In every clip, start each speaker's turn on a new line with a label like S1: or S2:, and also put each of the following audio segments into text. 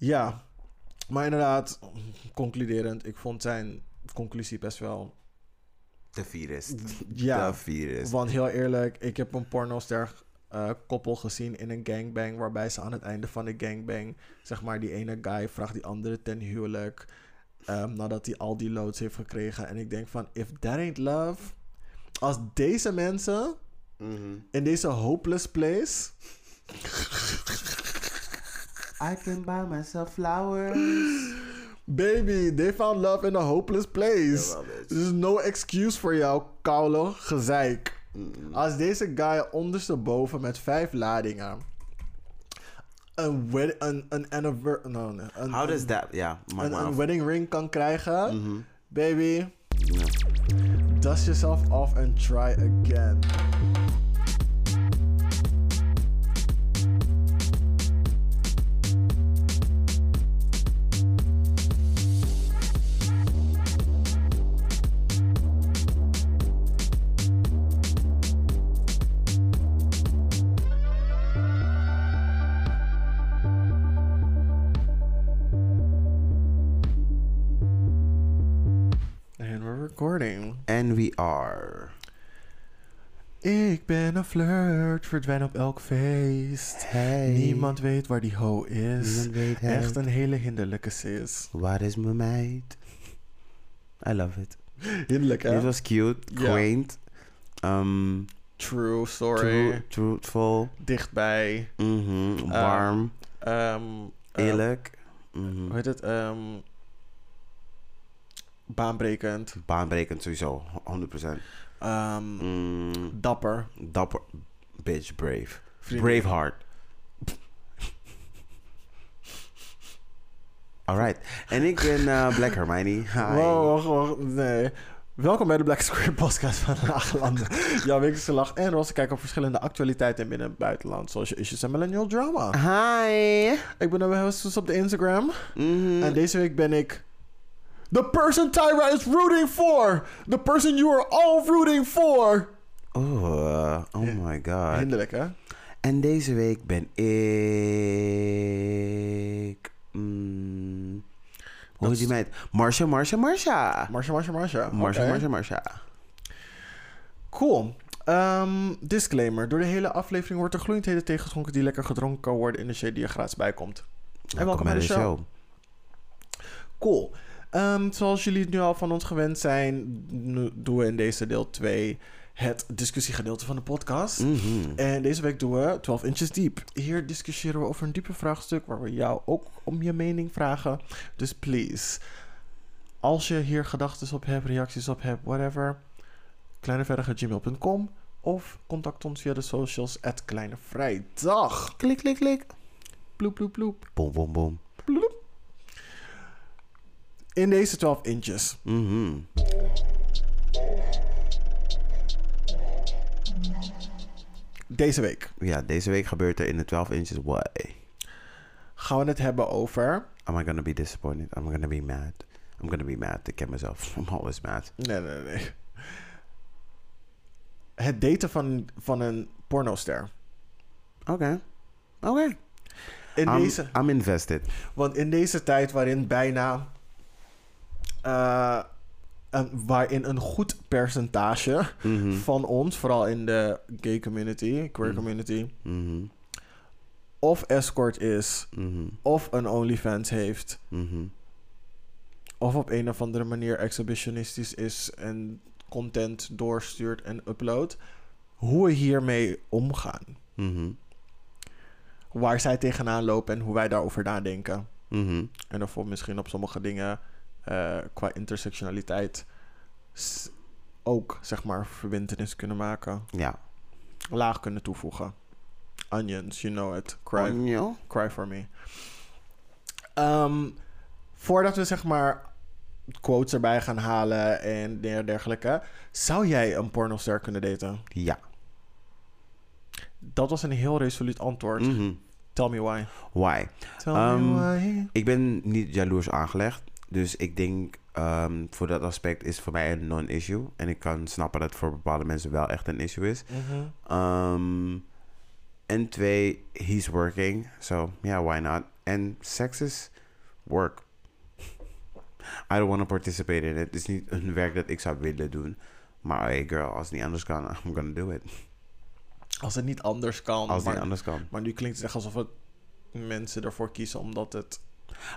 S1: Ja, maar inderdaad, concluderend, ik vond zijn conclusie best wel.
S2: De virus.
S1: Ja,
S2: De virus.
S1: want heel eerlijk, ik heb een pornoster eh koppel gezien in een gangbang, waarbij ze aan het einde van de gangbang, zeg maar, die ene guy vraagt die andere ten huwelijk, ehm, nadat hij al die loads heeft gekregen. En ik denk van, if that ain't love, als deze mensen
S2: Mhm.
S1: in deze hopeless place,
S2: I can buy myself flowers.
S1: baby, they found love in a hopeless place. There's no excuse voor jou, koude gezeik.
S2: Mm-mm.
S1: Als deze guy ondersteboven met vijf ladingen een, wed- een, een, no, een,
S2: How does that... Maak
S1: een, een wedding ring kan krijgen,
S2: Mhm.
S1: baby, dust yourself off and try again. And
S2: we are...
S1: Ik ben een flirt, verdwijn op elk feest.
S2: Hey.
S1: Niemand weet waar die ho is.
S2: Niemand weet het.
S1: Echt een hele hinderlijke sis.
S2: Waar is mijn meid? I love it.
S1: Hinderlijk, hè?
S2: Dit was cute, quaint, um,
S1: True story.
S2: true, truthful,
S1: Dichtbij.
S2: mhm, warm,
S1: Ehm, eh,
S2: eerlijk, mhm.
S1: hoe heet het? Ehm, baanbrekend.
S2: baanbrekend sowieso, 100%.
S1: Ehm,
S2: Mm,
S1: Dapper.
S2: dapper, bitch, brave.
S1: Vriendin.
S2: Braveheart. Alright. En ik ben eh, Black Hermione. Hi.
S1: Wow, wacht, wacht. Nee. Welkom bij de Black Square podcast van Laaglanden. Jouw wekelijkse lach en roze kijk op verschillende actualiteiten in binnen- en buitenland. Zoals je issues en millennial drama.
S2: Hi.
S1: Ik ben de host op de Instagram.
S2: Mhm.
S1: En deze week ben ik... The person Tyra is rooting for! The person you are all rooting for!
S2: Oh, oh my god.
S1: Hinderlijk, hè?
S2: En deze week ben ik... Mm, hoe heet die
S1: is-
S2: meid? Marsha, Marsha, Marsha.
S1: Marsha, Marsha, Marsha.
S2: Marsha. Marsha, Marsha.
S1: Cool. Ehm, disclaimer. Door de hele aflevering wordt er gloeiendheden tegengeschonken die lekker gedronken kan worden in de shade die er gratis bij komt. En welkom bij de show. Cool. Ehm, zoals jullie het nu al van ons gewend zijn, doen we in deze deel 2 het discussiegedeelte van de podcast.
S2: Mhm.
S1: En deze week doen we 12 inches diep. Hier discussiëren we over een diepe vraagstuk waar we jou ook om je mening vragen. Dus please, als je hier gedachten op hebt, reacties op hebt, whatever, kleinevrijdag.gmail.com of contact ons via de socials at Kleine Vrijdag.
S2: Klik, klik, klik.
S1: Ploep, ploep, ploep.
S2: Boom, boom, boom.
S1: In deze 12 inches.
S2: Mhm.
S1: Deze week
S2: Ja, deze week gebeurt er in de 12 inches what?
S1: gaan we het hebben over.
S2: Am I gonna be disappointed? I'm gonna be mad. I'm gonna be mad. Ik ken mezelf. I'm always mad.
S1: Nee, nee, nee. Het daten van, van een pornoster.
S2: Oké. Oké.
S1: In
S2: I'm,
S1: deze,
S2: I'm invested.
S1: want in deze tijd waarin bijna. Eh, een, waarin een goed percentage
S2: Mhm.
S1: van ons, vooral in de gay community, queer
S2: Mhm.
S1: community,
S2: Mhm.
S1: of escort is, of een OnlyFans heeft, of op een of andere manier exhibitionistisch is en content doorstuurt en uploadt, hoe we hiermee omgaan. Waar zij tegenaan lopen en hoe wij daarover nadenken. En of we misschien op sommige dingen eh, qua intersectionaliteit ook, zeg maar, verbindenis kunnen maken.
S2: Ja.
S1: Laag kunnen toevoegen. Onions, you know it. Cry, cry for me. Ehm, voordat we, zeg maar, quotes erbij gaan halen en der- dergelijke. Zou jij een pornoster kunnen daten?
S2: Ja.
S1: Dat was een heel resoluut antwoord.
S2: Mhm.
S1: Tell me why.
S2: Why?
S1: Tell
S2: Ehm,
S1: me why.
S2: Ik ben niet jaloers aangelegd. Dus ik denk ehm, voor dat aspect is voor mij een non-issue. En ik kan snappen dat het voor bepaalde mensen wel echt een issue is.
S1: Mhm.
S2: Ehm, En twee, he's working. So, yeah, why not? En sex is work. I don't want to participate in it. Het is niet een werk dat ik zou willen doen. Maar hey girl, als het niet anders kan, I'm gonna do it.
S1: Als het niet anders kan.
S2: Als het
S1: maar,
S2: niet anders kan.
S1: maar nu klinkt het echt alsof het mensen ervoor kiezen omdat het...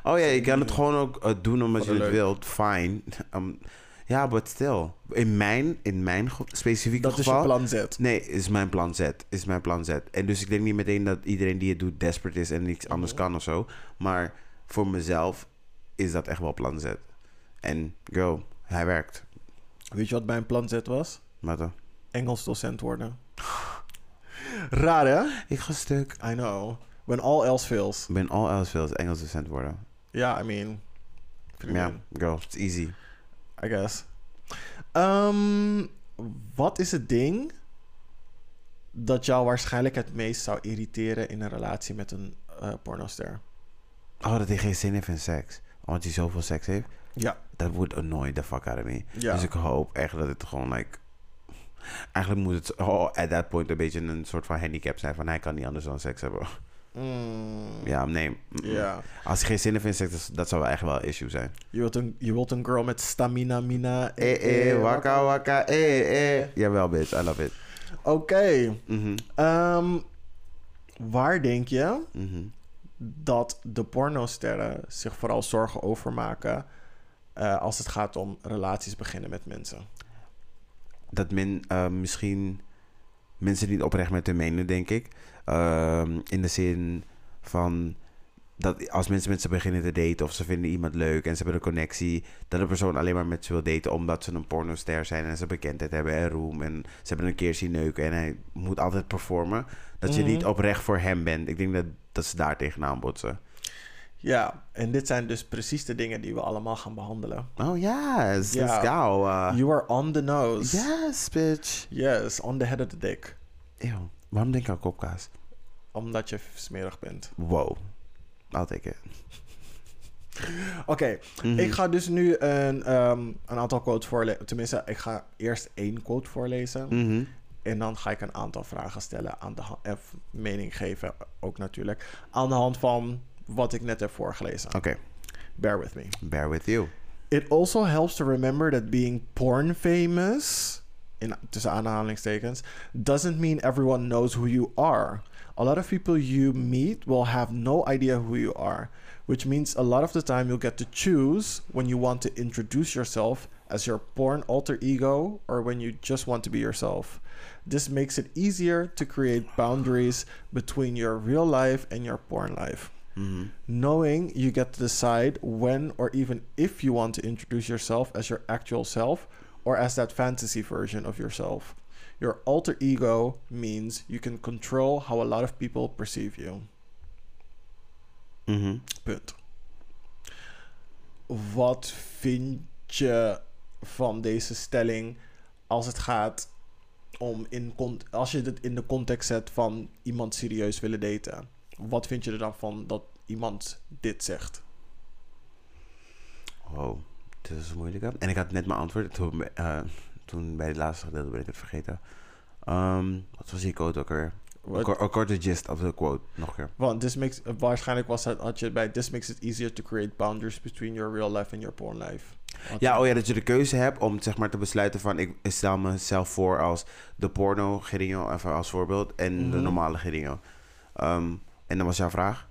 S2: Oh ja, je kan het gewoon ook eh, doen omdat je het
S1: leuk.
S2: wilt. Fine. Um, ja, but still. In mijn, in mijn ge- specifieke
S1: Dat is je plan Z.
S2: Nee, is mijn plan Z. Is mijn plan Z. En dus ik denk niet meteen dat iedereen die het doet desperate is en niks anders
S1: Mhm.
S2: kan of zo. Maar voor mezelf is dat echt wel plan Z. En girl, hij werkt.
S1: Weet je wat mijn plan Z was?
S2: Maar dan,
S1: Engels docent worden. Raar hè?
S2: ik ga stuk.
S1: I know. When all else fails.
S2: Ben all else fails Engels docent worden.
S1: Ja, I mean...
S2: Ja, girl, it's easy.
S1: I guess. Ehm, wat is het ding dat jou waarschijnlijk het meest zou irriteren in een relatie met een eh pornoster?
S2: Oh, dat hij geen zin heeft in seks. Omdat hij zoveel seks heeft.
S1: Ja.
S2: Dat would annoy the fuck out of me.
S1: Ja.
S2: Dus ik hoop echt dat het gewoon, like... Eigenlijk moet het oh, at that point een beetje een soort van handicap zijn. Van hij kan niet anders dan seks hebben.
S1: Mm,
S2: Ja, nee. mm-mm.
S1: Ja.
S2: Als hij geen zin heeft in seks, dat- zou wel echt wel een issue zijn.
S1: Je wilt een, je wilt een girl met stamina, mina.
S2: Eh, eh, waka, waka, eh, eh. Jawel, bitch. I love it.
S1: Oké.
S2: Mhm,
S1: Ehm, waar denk je
S2: mhm.
S1: dat de pornosterren zich vooral zorgen over maken... eh, als het gaat om relaties beginnen met mensen?
S2: Dat men eh, misschien mensen niet oprecht met hun menen, denk ik. Ehm, in de zin van dat als mensen met ze beginnen te daten of ze vinden iemand leuk en ze hebben een connectie, dat de persoon alleen maar met ze wil daten omdat ze een pornoster zijn en ze bekendheid hebben en roem en ze hebben een keer zien neuken en hij moet altijd performen. Dat je
S1: Mhm.
S2: niet oprecht voor hem bent. Ik denk dat, dat ze daar tegenaan botsen.
S1: Ja, en dit zijn dus precies de dingen die we allemaal gaan behandelen.
S2: Oh yes,
S1: Ja.
S2: let's go. Uh,
S1: You are on the nose.
S2: yes, bitch.
S1: Yes, on the head of the dick.
S2: Eeuw, waarom denk ik aan kopkaas?
S1: Omdat je smerig bent.
S2: Wow. I'll take it.
S1: Oké,
S2: Mhm.
S1: ik ga dus nu een, ehm, een aantal quotes voorlezen. Tenminste, ik ga eerst één quote voorlezen.
S2: Mhm.
S1: En dan ga ik een aantal vragen stellen aan de. En mening geven ook natuurlijk. Aan de hand van wat ik net heb voorgelezen.
S2: Oké,
S1: Bear with me.
S2: bear with you.
S1: It also helps to remember that being porn famous, in tussen aanhalingstekens, doesn't mean everyone knows who you are. A lot of people you meet will have no idea who you are, which means a lot of the time you'll get to choose when you want to introduce yourself as your porn alter ego or when you just want to be yourself. This makes it easier to create boundaries between your real life and your porn life
S2: Mhm.
S1: knowing you get to decide when or even if you want to introduce yourself as your actual self or as that fantasy version of yourself. Your alter ego means you can control how a lot of people perceive you.
S2: Mhm.
S1: Punt. Wat vind je van deze stelling als het gaat om in als je het in de context zet van iemand serieus willen daten? Wat vind je er dan van dat iemand dit zegt?
S2: Wow, dit is moeilijk. En ik had net mijn antwoord. Toen, eh, toen bij het laatste gedeelte ben ik het vergeten. Ehm, wat was die quote ook weer?
S1: Wat-
S2: Een kor- Een korte gist of de quote. Nog een keer.
S1: Want this makes, waarschijnlijk was het, had je bij this makes it easier to create boundaries between your real life and your porn life. Had
S2: Ja, oh ja, dat je de keuze hebt om zeg maar te besluiten van... ik stel mezelf voor als de porno Geringo, even als voorbeeld... en de
S1: Mhm.
S2: normale Geringo. Ehm, en dan was jouw vraag?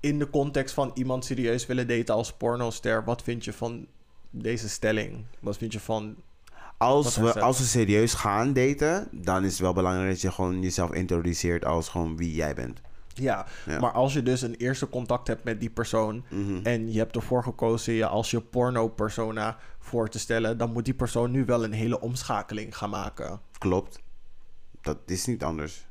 S1: In de context van iemand serieus willen daten als pornoster, wat vind je van deze stelling? Wat vind je van
S2: Als we, als we serieus gaan daten... dan is het wel belangrijk dat je gewoon jezelf introduceert... als gewoon wie jij bent.
S1: Ja,
S2: Ja.
S1: maar als je dus een eerste contact hebt met die persoon
S2: Mhm.
S1: en je hebt ervoor gekozen je als je porno-persona voor te stellen, dan moet die persoon nu wel een hele omschakeling gaan maken.
S2: Klopt. Dat is niet anders.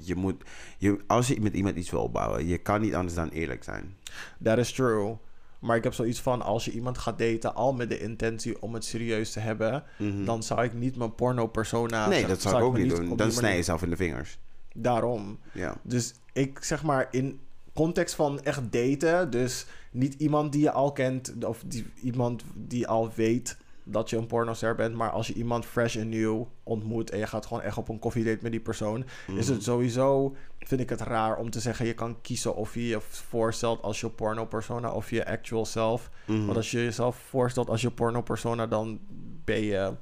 S2: Je moet, je, als je met iemand iets wil opbouwen, je kan niet anders dan eerlijk zijn.
S1: That is true. Maar ik heb zoiets van, als je iemand gaat daten al met de intentie om het serieus te hebben,
S2: Mhm.
S1: dan zou ik niet mijn porno-persona...
S2: nee,
S1: zeg-
S2: dat zou ik ook niet doen. Dan snij je jezelf in de vingers.
S1: Daarom.
S2: Ja.
S1: Dus ik zeg maar in context van echt daten, dus niet iemand die je al kent of die, iemand die al weet dat je een pornoster bent. Maar als je iemand fresh en nieuw ontmoet en je gaat gewoon echt op een koffiedate met die persoon, is het sowieso, vind ik het raar om te zeggen, je kan kiezen of je je voorstelt als je porno persona of je actual self.
S2: Mhm.
S1: Want als je jezelf voorstelt als je porno persona, dan ben je,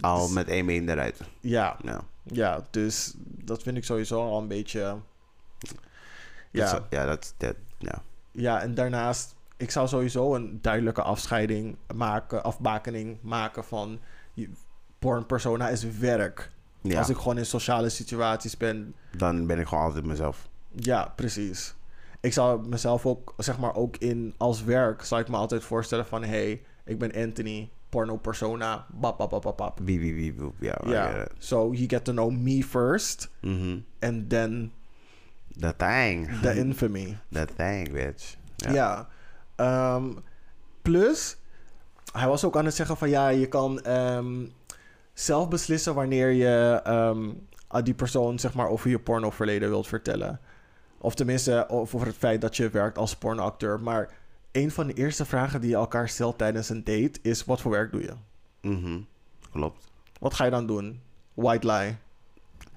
S2: Al met één been eruit.
S1: ja,
S2: Ja.
S1: ja, dus dat vind ik sowieso al een beetje, ja.
S2: Dat ja, dat, dat, ja.
S1: Ja, en daarnaast, ik zou sowieso een duidelijke afscheiding maken, afbakening maken van je- porn persona is werk.
S2: ja.
S1: Als ik gewoon in sociale situaties ben,
S2: Dan ben ik gewoon altijd mezelf.
S1: ja, precies. Ik zou mezelf ook, zeg maar, ook in als werk, zou ik me altijd voorstellen van, hey, ik ben Anthony, porno persona, bap, bap, bap, bap, bap.
S2: Wie, wie, wie. Ja,
S1: Ja, so you get to know me first,
S2: Mhm.
S1: and then
S2: The thing.
S1: the infamy.
S2: The thing, bitch. Ja.
S1: Ja. Ehm, plus, hij was ook aan het zeggen van ja, je kan ehm, zelf beslissen wanneer je ehm, aan die persoon zeg maar over je pornoverleden wilt vertellen. Of tenminste over het feit dat je werkt als pornoacteur. Maar een van de eerste vragen die je elkaar stelt tijdens een date is wat voor werk doe je?
S2: Mhm. Klopt.
S1: Wat ga je dan doen? White lie.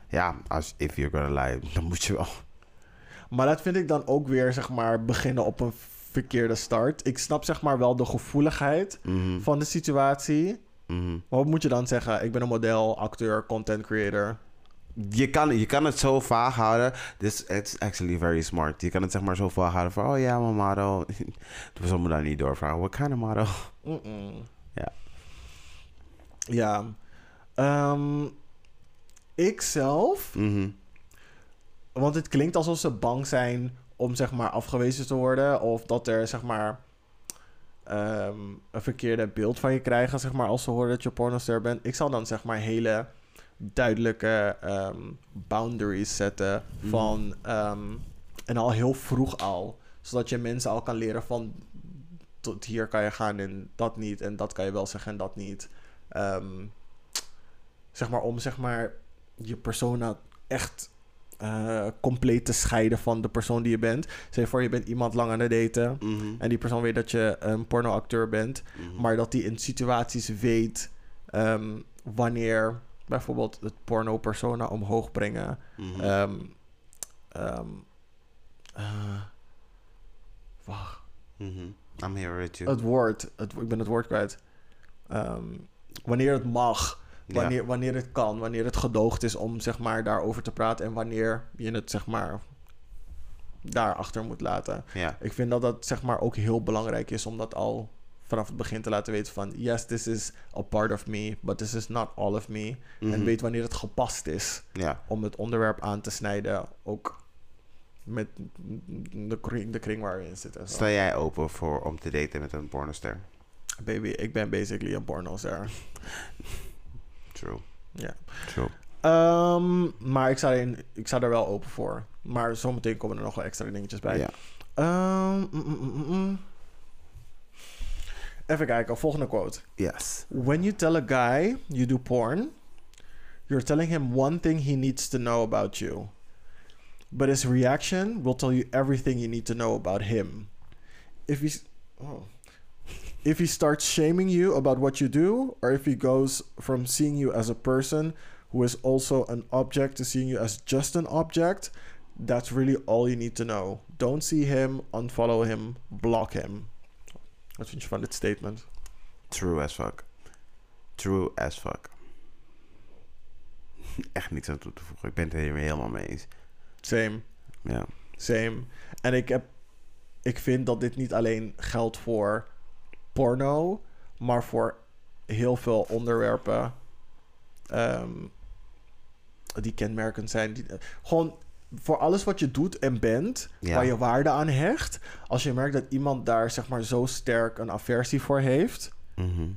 S2: Ja, als if you're gonna lie, dan moet je wel.
S1: Maar dat vind ik dan ook weer zeg maar beginnen op een verkeerde start. Ik snap zeg maar wel de gevoeligheid
S2: Mhm.
S1: van de situatie.
S2: Mhm.
S1: Maar wat moet je dan zeggen? Ik ben een model, acteur, content creator.
S2: Je kan, je kan het zo vaag houden. This it's actually very smart. Je kan het zeg maar zo vaag houden van... Oh ja, mijn model. Dus we daar niet doorvragen. What kind of model?
S1: Mm-mm.
S2: Ja.
S1: Ja. Ehm, ik zelf,
S2: Mhm.
S1: want het klinkt alsof ze bang zijn om zeg maar afgewezen te worden. Of dat er zeg maar ehm, een verkeerde beeld van je krijgen, zeg maar, als ze horen dat je pornoster bent. Ik zal dan zeg maar hele duidelijke ehm, boundaries zetten
S2: Mhm.
S1: van ehm, en al heel vroeg al, zodat je mensen al kan leren van tot hier kan je gaan en dat niet en dat kan je wel zeggen en dat niet. Zeg maar om zeg maar je persona echt eh, compleet te scheiden van de persoon die je bent. Je voor je bent iemand lang aan het daten
S2: Mhm.
S1: en die persoon weet dat je een pornoacteur bent,
S2: Mhm.
S1: maar dat die in situaties weet ehm, wanneer bijvoorbeeld het porno persona omhoog brengen.
S2: Mhm.
S1: Ehm ehm, eh, wacht.
S2: I'm here with you.
S1: het woord, het, ik ben het woord kwijt. Wanneer het mag. Wanneer, wanneer het kan, wanneer het gedoogd is om zeg maar daarover te praten en wanneer je het zeg maar daarachter moet laten.
S2: Ja.
S1: Ik vind dat dat zeg maar ook heel belangrijk is om dat al vanaf het begin te laten weten van yes, this is a part of me, but this is not all of me. En
S2: Mhm.
S1: weet wanneer het gepast is
S2: Ja.
S1: om het onderwerp aan te snijden, ook met de kring, de kring waar je in zit. En zo.
S2: Sta jij open voor om te daten met een pornoster?
S1: Baby, ik ben basically een pornoster.
S2: True.
S1: Ja.
S2: True.
S1: Ehm, maar ik sta, er, ik sta er wel open voor. Maar zometeen komen er nog wel extra dingetjes bij.
S2: Ja.
S1: Ehm, mm, mm, mm. Even kijken, volgende quote.
S2: Yes.
S1: When you tell a guy you do porn, you're telling him one thing he needs to know about you. But his reaction will tell you everything you need to know about him. If he oh. If he starts shaming you about what you do or if he goes from seeing you as a person who is also an object to seeing you as just an object, that's really all you need to know. Don't see him, unfollow him, block him. Wat vind je van dit statement?
S2: True as fuck. True as fuck. Echt niets aan toe te voegen. Ik ben het er helemaal mee eens.
S1: Same.
S2: Ja.
S1: Same. En ik heb... Ik vind dat dit niet alleen geldt voor porno... maar voor heel veel onderwerpen... ehm, die kenmerkend zijn. Die, gewoon voor alles wat je doet en bent...
S2: Ja.
S1: waar je waarde aan hecht... als je merkt dat iemand daar zeg maar zo sterk een aversie voor heeft...
S2: Mhm.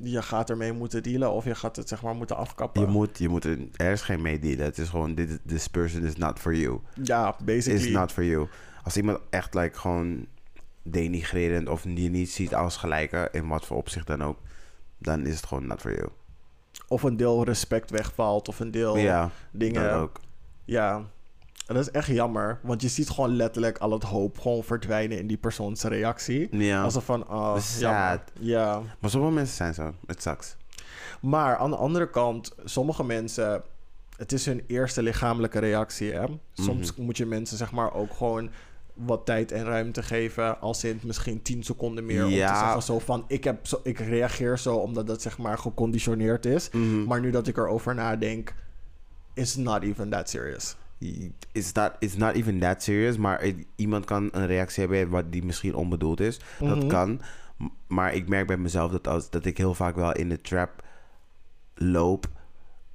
S1: je gaat ermee moeten dealen... of je gaat het zeg maar moeten afkappen.
S2: Je moet, je moet er, er is geen meedealen. Het is gewoon, dit, this person is not for you.
S1: ja, basically.
S2: Is not for you. Als iemand echt like, gewoon denigrerend of die niet ziet als gelijke, in wat voor opzicht dan ook, dan is het gewoon not for you.
S1: Of een deel respect wegvalt... of een deel
S2: ja,
S1: dingen...
S2: ook.
S1: Ja, En dat is echt jammer, want je ziet gewoon letterlijk al het hoop gewoon verdwijnen in die persoons reactie.
S2: Ja.
S1: Alsof van, oh. Ja.
S2: Maar sommige mensen zijn zo. Het sucks.
S1: Maar aan de andere kant, sommige mensen, het is hun eerste lichamelijke reactie. Hè? Soms moet je mensen zeg maar ook gewoon wat tijd en ruimte geven. Als in misschien 10 seconden meer. Om te
S2: Ja.
S1: zeggen zo van, ik, heb zo, ik reageer zo omdat dat zeg maar geconditioneerd is.
S2: Mhm.
S1: Maar nu dat ik erover nadenk, is not even that serious.
S2: It's not, it's not even that serious. Maar iemand kan een reactie hebben wat die misschien onbedoeld is. Dat
S1: Mhm.
S2: kan. Maar ik merk bij mezelf dat, als, dat ik heel vaak wel in de trap loop.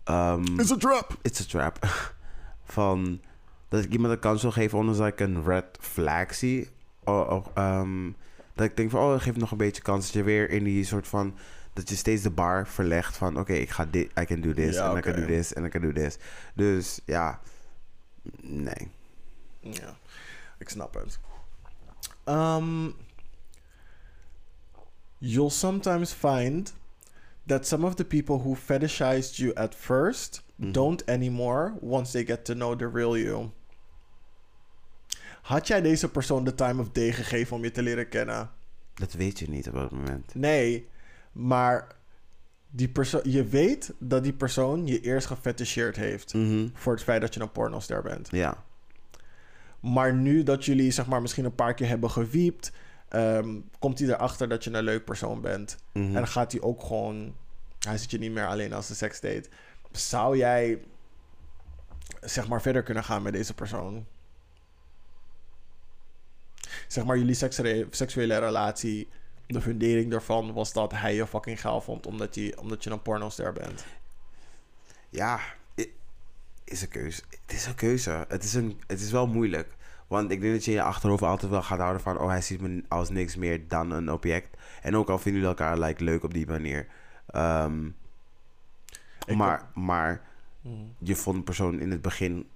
S2: Ehm,
S1: It's a trap!
S2: it's a trap. Van dat ik iemand een kans wil geven, ondanks dat ik een red flag zie. O- o- ehm, dat ik denk van, oh, geef nog een beetje kans. Dat je weer in die soort van, dat je steeds de bar verlegt van, oké, ik ga dit, I can do this, en I can do this, en I can do this. Dus ja, nee.
S1: Ja, ik snap het. Um, you'll sometimes find that some of the people who fetishized you at 1st
S2: Mhm.
S1: don't anymore once they get to know the real you. Had jij deze persoon de time of day gegeven om je te leren kennen?
S2: Dat weet je niet op dat moment.
S1: Nee, maar die persoon, je weet dat die persoon je eerst gefeticheerd heeft
S2: Mhm.
S1: voor het feit dat je een pornoster bent.
S2: Ja.
S1: Maar nu dat jullie zeg maar misschien een paar keer hebben gewiept, ehm, komt hij erachter dat je een leuk persoon bent.
S2: Mhm.
S1: En dan gaat hij ook gewoon, hij ziet je niet meer alleen als een seksdate. Zou jij zeg maar verder kunnen gaan met deze persoon? Zeg maar jullie seksuele relatie, de fundering daarvan was dat hij je fucking gaaf vond omdat je, omdat je een pornoster bent.
S2: Ja, is een keuze. Het is een keuze. Het is, een, het is wel moeilijk. Want ik denk dat je in je achterhoofd altijd wel gaat houden van... oh, hij ziet me als niks meer dan een object. En ook al vinden jullie elkaar like, leuk op die manier. Ehm, maar, maar
S1: Hmm.
S2: je vond een persoon in het begin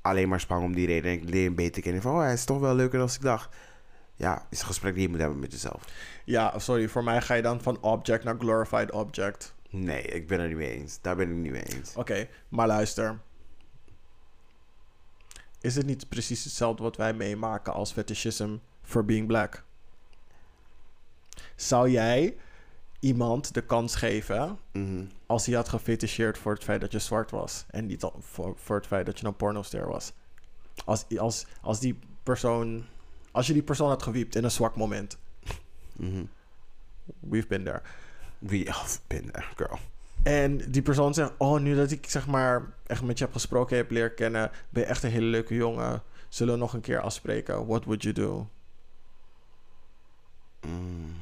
S2: alleen maar spannend om die reden. En ik leer hem beter kennen. Van, oh, hij is toch wel leuker dan ik dacht. Ja, is een gesprek die je moet hebben met jezelf.
S1: Ja, sorry, voor mij ga je dan van object naar glorified object.
S2: Nee, ik ben er niet mee eens. Daar ben ik niet mee eens.
S1: Oké, maar luister. Is het niet precies hetzelfde wat wij meemaken als fetishism for being black? Zou jij iemand de kans geven
S2: Mhm.
S1: als hij had gefeticheerd voor het feit dat je zwart was en niet voor, voor het feit dat je een pornoster was? Als, als, als die persoon, als je die persoon had gewiept in een zwak moment,
S2: Mhm.
S1: we've been there.
S2: Wie, oh, ben there, girl.
S1: En die persoon zegt: Oh, nu dat ik zeg maar echt met je heb gesproken, heb leren kennen, ben je echt een hele leuke jongen. Zullen we nog een keer afspreken? What would you do?
S2: Mm.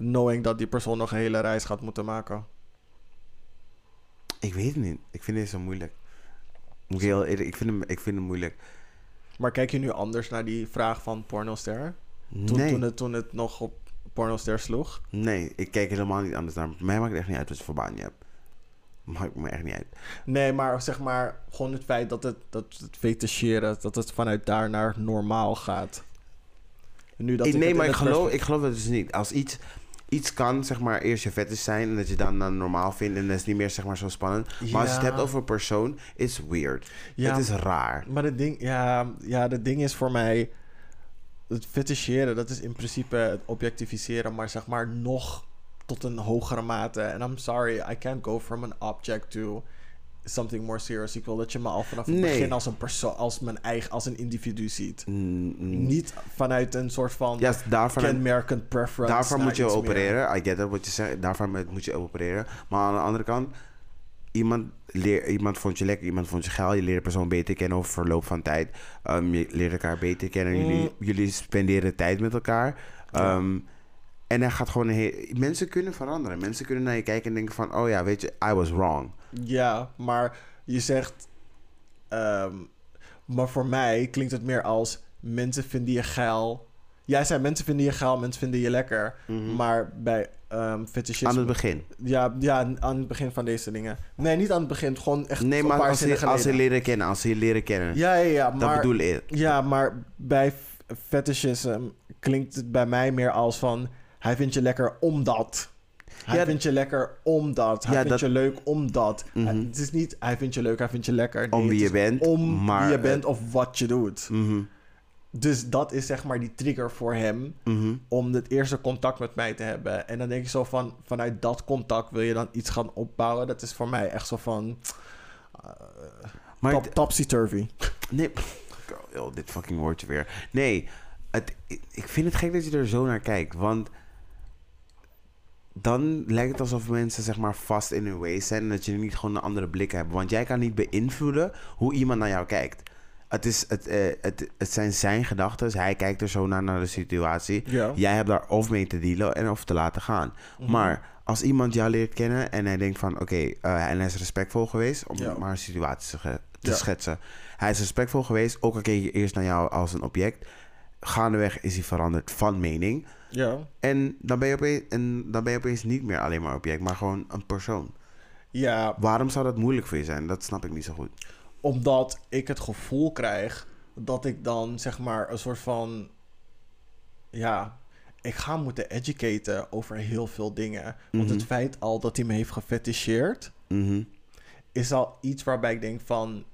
S1: Knowing dat die persoon nog een hele reis gaat moeten maken.
S2: Ik weet het niet. Ik vind deze zo moeilijk. Moet ik, heel, eerlijk- ik, vind hem, ik vind hem moeilijk.
S1: Maar kijk je nu anders naar die vraag van pornoster? Toen,
S2: nee,
S1: toen, het, toen het nog op pornoster sloeg?
S2: nee, ik kijk helemaal niet anders naar. Mij maakt het echt niet uit wat voor baan je hebt. Maakt me echt niet uit.
S1: Nee, maar zeg maar gewoon het feit dat het, dat het feticheren, dat het vanuit daar naar normaal gaat. Nu dat
S2: ik, nee, maar ik geloof, ik geloof dat dus niet. Als iets, iets kan, zeg maar, eerst je vet zijn... en dat je dan, dan normaal vindt... en dat is niet meer, zeg maar, zo spannend. Maar als je het hebt over een persoon, is weird.
S1: Ja,
S2: Het is raar.
S1: Maar het ding, ja, ja, het ding is voor mij... Het feticheren, dat is in principe het objectificeren... maar zeg maar nog tot een hogere mate. En I'm sorry, I can't go from an object to something more serious. Ik wil dat je me al vanaf het
S2: Nee.
S1: begin als een persoon... als mijn eigen, als een individu ziet.
S2: Mm, mm.
S1: Niet vanuit een soort van
S2: daarvan,
S1: kenmerkend preference.
S2: daarvan
S1: naar
S2: moet je
S1: meer.
S2: opereren. I get that, wat je zegt. Daarvan moet- je opereren. Maar aan de andere kant... Iemand, leer, iemand vond je lekker, iemand vond je geil. Je leert de persoon beter kennen over verloop van tijd. Ehm, je leert elkaar beter kennen.
S1: Mm.
S2: Jullie, jullie spenderen tijd met elkaar.
S1: Ja.
S2: Ehm, en dan gaat gewoon. Mensen kunnen veranderen. Mensen kunnen naar je kijken en denken van... Oh ja, weet je, I was wrong.
S1: Ja, maar je zegt. ehm, maar voor mij klinkt het meer als mensen vinden je geil. Jij zei mensen vinden je geil, mensen vinden je lekker.
S2: Mhm.
S1: Maar bij fetishisme...
S2: Aan het begin.
S1: Ja, ja, aan het begin van deze dingen. Nee, niet aan het begin, gewoon echt
S2: Nee,
S1: een
S2: maar
S1: paar
S2: als ze, als ze
S1: geleden.
S2: leren kennen. Als ze je leren kennen.
S1: Ja, ja, ja.
S2: dat
S1: Maar,
S2: bedoel ik.
S1: Ja, maar bij fetishisme klinkt het bij mij meer als van... Hij vindt je lekker omdat... Hij
S2: Ja,
S1: vindt je lekker omdat. Hij
S2: Ja,
S1: vindt
S2: dat-
S1: je leuk omdat.
S2: Mhm.
S1: Het is niet hij vindt je leuk, hij vindt je lekker.
S2: Om wie je bent,
S1: Om
S2: maar,
S1: wie je bent of wat je doet.
S2: Mhm,
S1: Dus dat is zeg maar die trigger voor hem
S2: mhm.
S1: om het eerste contact met mij te hebben. En dan denk ik zo van, vanuit dat contact wil je dan iets gaan opbouwen. Dat is voor mij echt zo van
S2: Maar
S1: top,
S2: het-
S1: topsy-turvy.
S2: Nee, oh, dit fucking woordje weer. Nee, het, ik vind het gek dat je er zo naar kijkt. Want dan lijkt het alsof mensen zeg maar vast in hun ways zijn. En dat je niet gewoon een andere blik hebt. Want jij kan niet beïnvloeden hoe iemand naar jou kijkt. Het, is, het, eh, het, het zijn zijn gedachten. Hij kijkt er zo naar, naar de situatie.
S1: Ja.
S2: Jij hebt daar of mee te dealen en of te laten gaan.
S1: Mhm.
S2: Maar als iemand jou leert kennen en hij denkt van... oké, eh, en hij is respectvol geweest... om
S1: Ja.
S2: maar een situatie te, ge- te
S1: Ja.
S2: schetsen. Hij is respectvol geweest, ook al keek je eerst naar jou als een object. Gaandeweg is hij veranderd van mening.
S1: Ja.
S2: En dan ben je opeens, en dan ben je opeens niet meer alleen maar object... maar gewoon een persoon.
S1: Ja,
S2: Waarom zou dat moeilijk voor je zijn? Dat snap ik niet zo goed.
S1: omdat ik het gevoel krijg dat ik dan zeg maar een soort van ja, ik ga moeten educaten over heel veel dingen. Want
S2: Mhm.
S1: het feit al dat hij me heeft gefeticheerd
S2: Mhm.
S1: is al iets waarbij ik denk van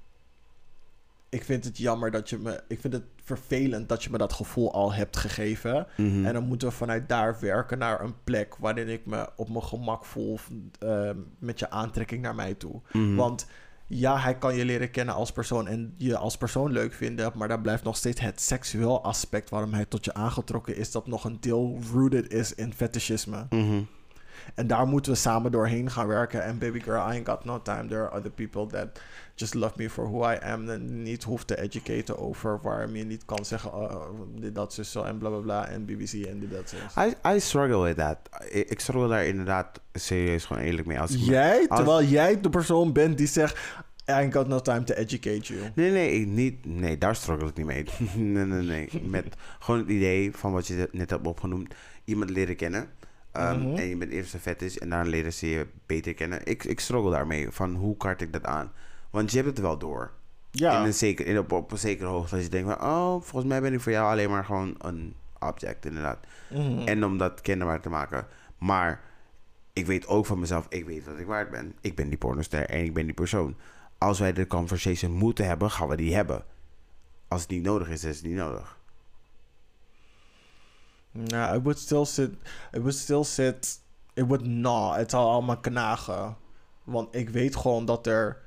S1: ik vind het jammer dat je me ik vind het vervelend dat je me dat gevoel al hebt gegeven.
S2: Mhm.
S1: En dan moeten we vanuit daar werken naar een plek waarin ik me op mijn gemak voel eh, met je aantrekking naar mij toe.
S2: Mhm.
S1: Want ja, hij kan je leren kennen als persoon en je als persoon leuk vinden, maar daar blijft nog steeds het seksueel aspect waarom hij tot je aangetrokken is, dat nog een deel rooted is in fetishisme.
S2: Mhm.
S1: En daar moeten we samen doorheen gaan werken. En baby girl, I ain't got no time. There are other people that just love me for who I am. En niet hoeft te educaten over waarom je niet kan zeggen, oh, dit, dat, zus, zo en bla bla bla. En BBC en dit, dat, zus.
S2: I, I struggle with that. Ik, ik struggle daar inderdaad serieus gewoon eerlijk mee. Als ik me-
S1: Jij,
S2: als-
S1: terwijl jij de persoon bent die zegt, I ain't got no time to educate you.
S2: Nee, nee, ik niet, nee, daar struggle ik niet mee. nee, nee, nee. Met gewoon het idee van wat je net hebt opgenoemd. Iemand leren kennen. Ehm,
S1: Mhm.
S2: En je bent eerst een fetish en daarna leren ze je beter kennen. Ik, ik struggle daarmee. Van hoe kaart ik dat aan? Want je hebt het wel door.
S1: Ja.
S2: In een zeker, in, op, op een zekere hoogte. Als je denkt van, oh, volgens mij ben ik voor jou alleen maar gewoon een object, inderdaad.
S1: Mhm.
S2: En om dat kenbaar te maken. Maar ik weet ook van mezelf, ik weet wat ik waard ben. Ik ben die pornoster en ik ben die persoon. Als wij de conversation moeten hebben, gaan we die hebben. Als het niet nodig is, is het niet nodig.
S1: Nou, it would still sit. It would still sit. Would not. Het zal allemaal knagen. Want ik weet gewoon dat er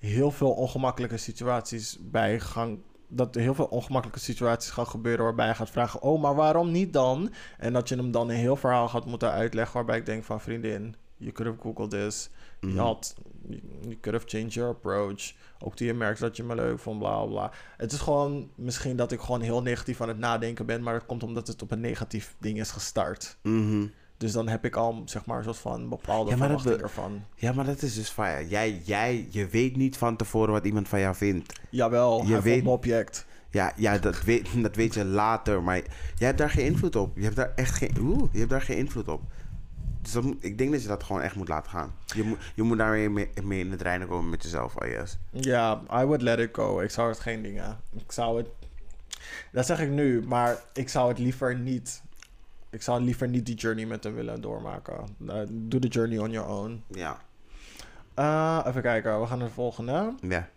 S1: heel veel ongemakkelijke situaties bij gaan. Dat er heel veel ongemakkelijke situaties gaan gebeuren waarbij je gaat vragen: Oh, maar waarom niet dan? En dat je hem dan een heel verhaal gaat moeten uitleggen. Waarbij ik denk: van vriendin, you could have googled this.
S2: Mhm.
S1: Je had, you could have changed your approach. Ook toen je merkt dat je me leuk vond, bla bla. Het is gewoon misschien dat ik gewoon heel negatief aan het nadenken ben, maar dat komt omdat het op een negatief ding is gestart.
S2: Mhm.
S1: Dus dan heb ik al, zeg maar, een soort van bepaalde
S2: Ja, dat
S1: ervan.
S2: Ja, maar dat is dus fire. Jij, jij, je weet niet van tevoren wat iemand van jou vindt.
S1: Jawel,
S2: Je
S1: hij
S2: weet-
S1: me object.
S2: Ja, ja dat, weet, dat weet je later. Maar jij hebt daar geen invloed op. Je hebt daar echt geen, oeh, je hebt daar geen invloed op. Dus dat ik denk dat je dat gewoon echt moet laten gaan. Je moet, je moet daar weer mee, mee in het reinen komen met jezelf, I guess.
S1: Ja, I would let it go. Ik zou het geen dingen. Ik zou het. Dat zeg ik nu, maar ik zou het liever niet. Ik zou liever niet die journey met hem willen doormaken. Uh, doe de journey on your own.
S2: Ja.
S1: Uh, even kijken, we gaan naar de volgende.
S2: Ja.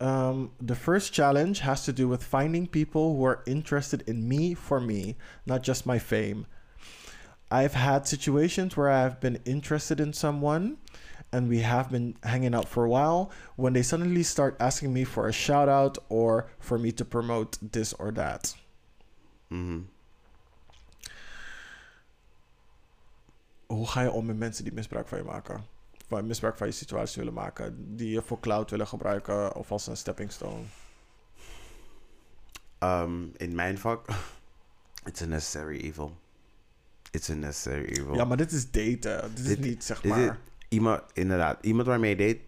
S1: Um, the first challenge has to do with finding people who are interested in me for me, not just my fame. I've had situations where I have been interested in someone and we have been hanging out for a while when they suddenly start asking me for a shout out or for me to promote this or that.
S2: Mhm.
S1: Hoe ga je om met mensen die misbruik van je maken? Van misbruik van je situatie willen maken, die je voor cloud willen gebruiken of als een stepping stone?
S2: Um, in mijn vak, it's a necessary evil. It's a necessary evil.
S1: Ja, maar dit is daten. Dit is niet, zeg maar.
S2: iemand, inderdaad, iemand waarmee je date,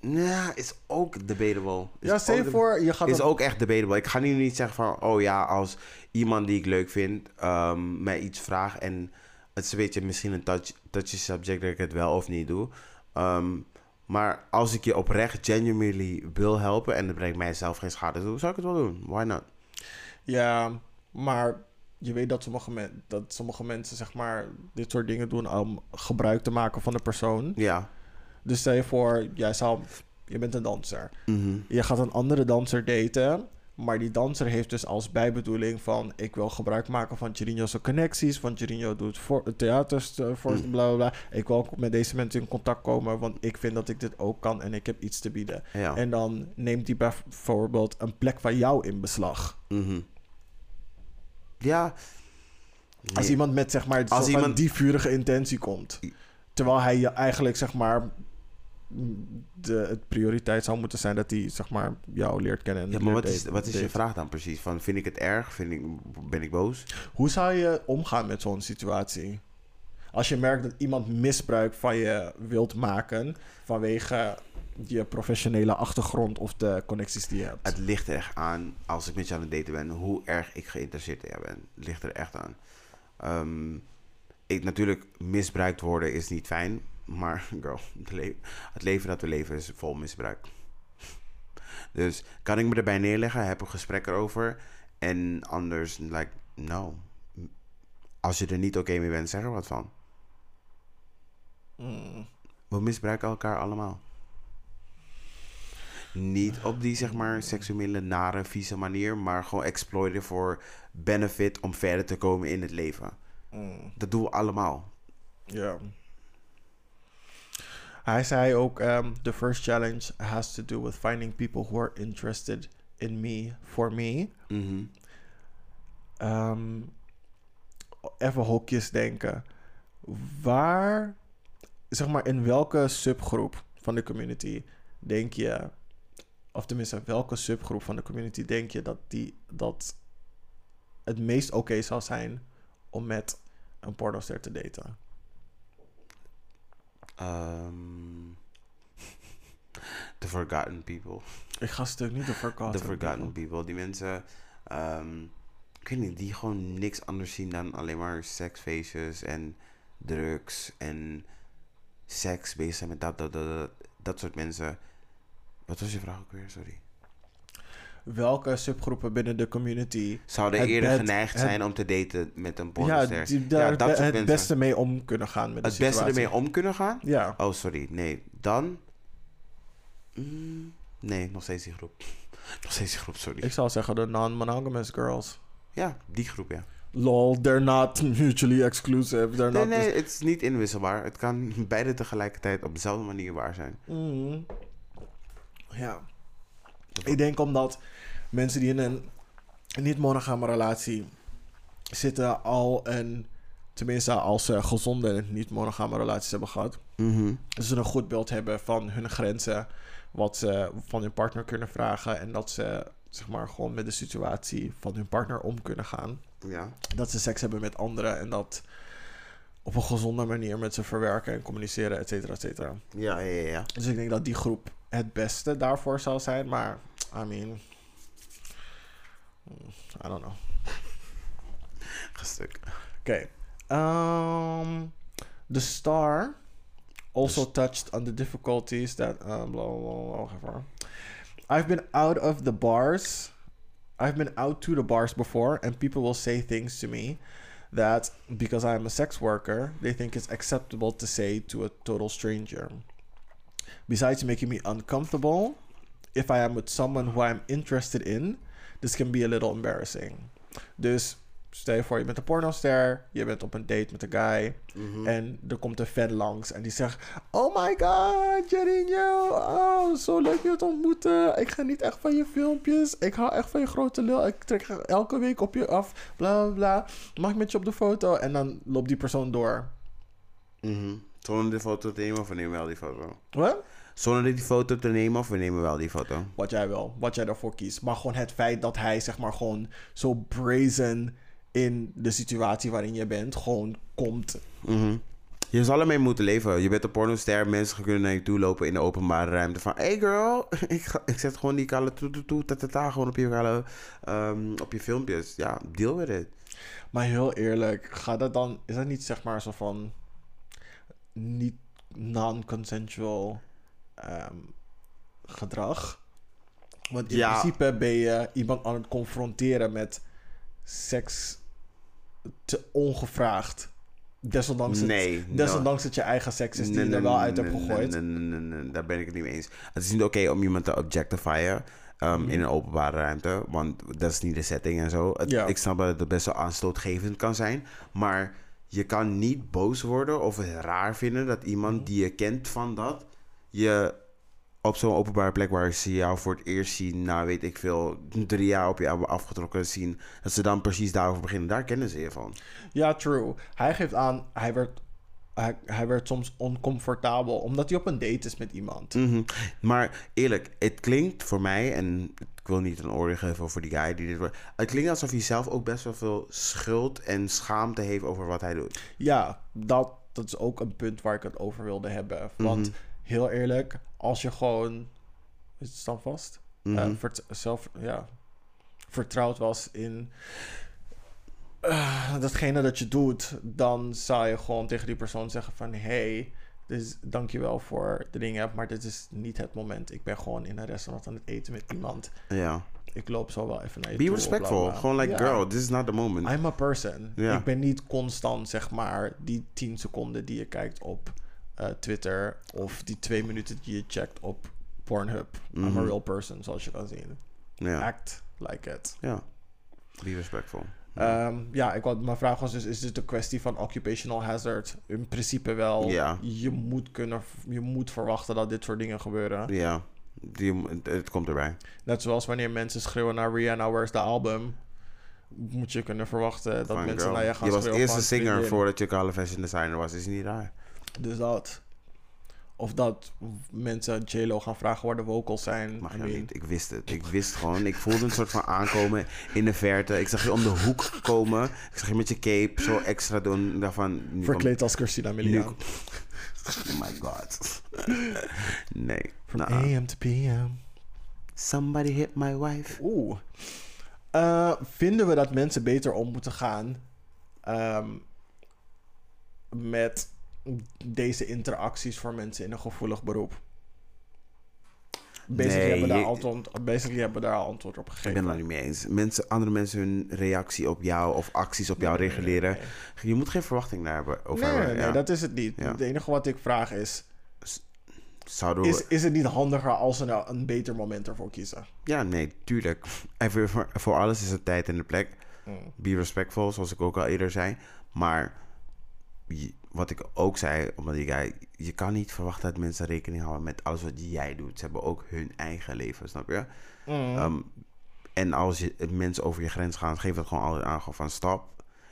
S2: nou, is ook debatable. Is
S1: Ja, voor, je gaat...
S2: is ook echt debatable. Ik ga nu niet zeggen van, oh ja, als iemand die ik leuk vind ehm, mij iets vraagt en het is een beetje misschien een touch, touchy subject dat ik het wel of niet doe. Ehm, maar als ik je oprecht genuinely wil helpen en het brengt mijzelf geen schade toe, zou ik het wel doen. Why not?
S1: Ja, maar je weet dat sommige, men, dat sommige mensen, zeg maar, dit soort dingen doen om gebruik te maken van de persoon.
S2: Ja.
S1: Dus stel je voor, jij zou, je bent een danser.
S2: Mhm.
S1: Je gaat een andere danser daten. Maar die danser heeft dus als bijbedoeling van... ik wil gebruik maken van Chirinho's connecties... want Chirinho doet voor, theaters, uh, voor
S2: Mm.
S1: bla bla bla. Ik wil ook met deze mensen in contact komen... want ik vind dat ik dit ook kan en ik heb iets te bieden.
S2: Ja.
S1: En dan neemt hij bijvoorbeeld een plek van jou in beslag.
S2: Mhm. Ja.
S1: Als iemand met zeg maar
S2: Als
S1: iemand- die vurige intentie komt. Terwijl hij je eigenlijk zeg maar de het prioriteit zou moeten zijn dat hij zeg maar jou leert kennen. En
S2: Ja, maar wat is, wat is je vraag dan precies? Van, vind ik het erg? Vind ik, ben ik boos?
S1: Hoe zou je omgaan met zo'n situatie? Als je merkt dat iemand misbruik van je wilt maken vanwege je professionele achtergrond of de connecties die je hebt.
S2: Het ligt er echt aan, als ik met je aan het daten ben, hoe erg ik geïnteresseerd in ben. Het ligt er echt aan. Ehm, ik, natuurlijk, misbruikt worden is niet fijn. Maar girl, het, le- het leven dat we leven is vol misbruik. Dus kan ik me erbij neerleggen, heb een gesprek erover. En anders, like, no. Als je er niet oké mee bent, zeg er wat van.
S1: Mm.
S2: We misbruiken elkaar allemaal. Niet op die, zeg maar, seksuele, nare, vieze manier, maar gewoon exploiten voor benefit om verder te komen in het leven.
S1: Mm.
S2: Dat doen we allemaal.
S1: Ja. Hij zei ook: um, The first challenge has to do with finding people who are interested in me for me.
S2: Mhm.
S1: Ehm, even hokjes denken. Waar, zeg maar, in welke subgroep van de community denk je, of tenminste, welke subgroep van de community denk je dat, die, dat het meest oké zou zijn om met een pornoster te daten?
S2: Ehm, the Forgotten People.
S1: Ik ga stuk niet de forgotten.
S2: The Forgotten People. Die mensen, ehm, ik weet niet, die gewoon niks anders zien dan alleen maar seksfeestjes en drugs en seks bezig zijn met dat, dat, dat, dat, dat soort mensen. Wat was je vraag ook weer? Sorry.
S1: Welke subgroepen binnen de community
S2: Zouden eerder
S1: bed-
S2: geneigd
S1: het-
S2: zijn om te daten met een
S1: ja,
S2: pornoster?
S1: die daar
S2: dat
S1: be-
S2: soort
S1: het beste mee om kunnen gaan met de
S2: het beste ermee om kunnen gaan?
S1: Ja.
S2: Oh, sorry. Nee. Dan? Mm, nee, nog steeds die groep. Nog steeds die groep, sorry.
S1: Ik zou zeggen de non-monogamous girls.
S2: Ja, die groep, ja.
S1: Lol, they're not mutually exclusive. They're
S2: Nee,
S1: not
S2: nee, het is niet inwisselbaar. Het kan beide tegelijkertijd op dezelfde manier waar zijn.
S1: Mhm. Ja. Ik denk omdat mensen die in een niet-monogame relatie zitten al een... Tenminste, als ze gezonde niet-monogame relaties hebben gehad... Dat ze een goed beeld hebben van hun grenzen... wat ze van hun partner kunnen vragen... en dat ze zeg maar gewoon met de situatie van hun partner om kunnen gaan.
S2: Ja.
S1: Dat ze seks hebben met anderen en dat op een gezonde manier met ze verwerken en communiceren, et cetera, et cetera.
S2: Ja, ja, ja.
S1: Dus ik denk dat die groep het beste daarvoor zal zijn, maar I mean, mm, I don't know.
S2: Gestuk.
S1: Okay. Um, the star also touched on the difficulties that uh, blah blah blah. blah. I've been out of the bars. I've been out to the bars before, and people will say things to me that because I'm a sex worker, they think it's acceptable to say to a total stranger. Besides making me uncomfortable, if I am with someone who I'm interested in, this can be a little embarrassing. Dus stel je voor, je bent een pornoster, je bent op een date met een guy
S2: Mhm.
S1: en er komt een fan langs en die zegt: Oh my god, Jarinho, oh, zo leuk je te ontmoeten. Ik geniet echt van je filmpjes. Ik hou echt van je grote lul. Ik trek elke week op je af. Bla bla bla. Mag ik met je op de foto? En dan loopt die persoon door.
S2: Mhm. Zonder de foto te nemen of we nemen wel die foto?
S1: Wat?
S2: Zonder die foto te nemen of we nemen wel die foto?
S1: Wat jij wil, wat jij daarvoor kiest. Maar gewoon het feit dat hij, zeg maar, gewoon zo brazen in de situatie waarin je bent, gewoon komt.
S2: Mhm. Je zal ermee moeten leven. Je bent een pornoster. Mensen kunnen naar je toe lopen in de openbare ruimte. Van, hey girl, ik, ga, ik zet gewoon die kale toe toe gewoon op je kale, ehm, op je filmpjes. Ja, deal with it.
S1: Maar heel eerlijk, gaat dat dan, is dat niet zeg maar zo van niet non-consensual ehm, gedrag? Want in
S2: Ja.
S1: principe ben je iemand aan het confronteren met seks te ongevraagd. Desondanks,
S2: Nee,
S1: het,
S2: no.
S1: desondanks het je eigen seks is die je er wel uit hebt gegooid.
S2: Daar ben ik het niet mee eens. Het is niet oké om iemand te objectifyen um,
S1: Mhm.
S2: in een openbare ruimte, want dat is niet de setting en zo. Het-
S1: Ja.
S2: Ik snap dat het best wel aanstootgevend kan zijn, maar je kan niet boos worden of het raar vinden dat iemand
S1: Mhm.
S2: die je kent van dat, je op zo'n openbare plek waar ze jou voor het eerst zien, na weet ik veel, drie jaar op je afgetrokken zien, dat ze dan precies daarover beginnen. Daar kennen ze je van.
S1: Ja, true. Hij geeft aan, hij werd, hij, hij werd soms oncomfortabel omdat hij op een date is met iemand.
S2: Mhm. Maar eerlijk, het klinkt voor mij, en ik wil niet een oordeel geven over die guy die dit... wordt- Het klinkt alsof hij zelf ook best wel veel schuld en schaamte heeft over wat hij doet.
S1: Ja, dat, dat is ook een punt waar ik het over wilde hebben. Want heel eerlijk, als je gewoon. Is het dan vast? Vert- zelf, ja, vertrouwd was in. eh, datgene dat je doet, dan zou je gewoon tegen die persoon zeggen van... Hey, dus dankjewel voor de dingen, maar dit is niet het moment. Ik ben gewoon in een restaurant aan het eten met iemand.
S2: Ja.
S1: Ik loop zo wel even naar je
S2: Be
S1: toe.
S2: respectful.
S1: bla, bla.
S2: Gewoon like, girl, this is not the moment.
S1: I'm a person. Ik ben niet constant, zeg maar, die 10 seconden die je kijkt op eh, Twitter of die twee minuten die je checkt op Pornhub. I'm a
S2: Mhm.
S1: real person, zoals je kan zien.
S2: Ja.
S1: Act like it.
S2: ja. Be respectful.
S1: Ehm, ja, ik, wou- mijn vraag was dus, is dit een kwestie van occupational hazard? In principe wel.
S2: Ja.
S1: Je moet kunnen, je moet verwachten dat dit soort dingen gebeuren.
S2: Ja. Die, het, komt erbij.
S1: Net zoals wanneer mensen schreeuwen naar Rihanna, where's the album? Moet je kunnen verwachten dat mensen
S2: girl.
S1: naar je gaan
S2: Je was
S1: schreeuwen
S2: eerste
S1: van,
S2: singer
S1: vriendin.
S2: voordat je kale fashion designer was. Is niet raar.
S1: Dus dat. Of dat mensen J-Lo gaan vragen waar de vocals zijn.
S2: Mag
S1: I
S2: je
S1: mean,
S2: niet. Ik wist het. Ik wist gewoon. Ik voelde een soort van aankomen in de verte. Ik zag je om de hoek komen. Ik zag je met je cape zo extra doen. Ik dacht van... nu komt-
S1: Verkleed als Christina Milian.
S2: Oh my god. Nee.
S1: From
S2: Nah.
S1: AM to PM.
S2: Somebody hit my wife.
S1: Oeh. Eh, vinden we dat mensen beter om moeten gaan ehm, met deze interacties voor mensen in een gevoelig beroep? Basically,
S2: Nee,
S1: hebben, we daar antwoord, basically hebben we daar al antwoord op
S2: Ik
S1: gegeven.
S2: ben het er niet mee eens. Mensen, andere mensen hun reactie op jou of acties op jou
S1: Nee,
S2: reguleren.
S1: nee.
S2: Je moet geen verwachting daar hebben. Over
S1: Nee, nee,
S2: hebben. ja.
S1: dat is het niet.
S2: Ja.
S1: Het enige wat ik vraag is,
S2: Zouden we...
S1: is, is het niet handiger als ze nou een beter moment ervoor kiezen?
S2: Ja, nee, tuurlijk. En voor, voor, alles is er tijd en de plek.
S1: Mm.
S2: Be respectful, zoals ik ook al eerder zei. Maar je- wat ik ook zei, omdat guy... Je kan niet verwachten dat mensen rekening houden met alles wat jij doet. Ze hebben ook hun eigen leven, snap je?
S1: Mm.
S2: Ehm, en als je, mensen over je grens gaan, geef dat gewoon altijd aan. Van stop.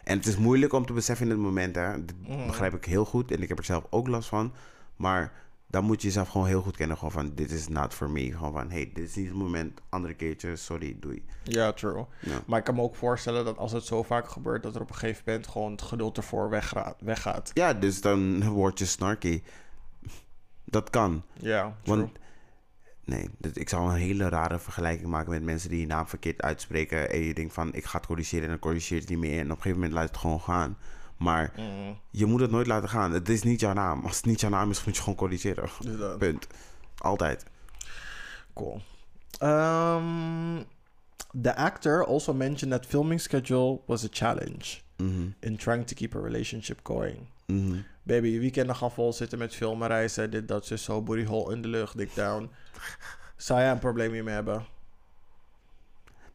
S2: En het is moeilijk om te beseffen in het moment. Hè. Dat
S1: Mhm.
S2: begrijp ik heel goed. En ik heb er zelf ook last van. Maar dan moet je jezelf gewoon heel goed kennen. Gewoon van, dit is not for me. Gewoon van, hey, dit is niet het moment. Andere keertje, sorry, doei.
S1: Ja, true.
S2: Ja.
S1: Maar ik kan me ook voorstellen dat als het zo vaak gebeurt, dat er op een gegeven moment gewoon het geduld ervoor weggaat. weggaat.
S2: Ja, dus dan word je snarky. Dat kan.
S1: Ja, true.
S2: Want nee, dit- ik zou een hele rare vergelijking maken met mensen die je naam verkeerd uitspreken. En je denkt van, ik ga het corrigeren en dan corrigeert het niet meer. En op een gegeven moment laat het gewoon gaan. Maar
S1: Mm.
S2: je moet het nooit laten gaan. Het is niet jouw naam. Als het niet jouw naam is, moet je gewoon corrigeren.
S1: Dus.
S2: Punt. Altijd.
S1: Cool. Um, the actor also mentioned that filming schedule was a challenge
S2: Mhm,
S1: in trying to keep a relationship going.
S2: mhm.
S1: Baby, je weekenden gaan vol zitten met filmen, reizen, dit, dat, zo, zo, booty hole in de lucht, dik down. Zou jij een probleem hiermee hebben?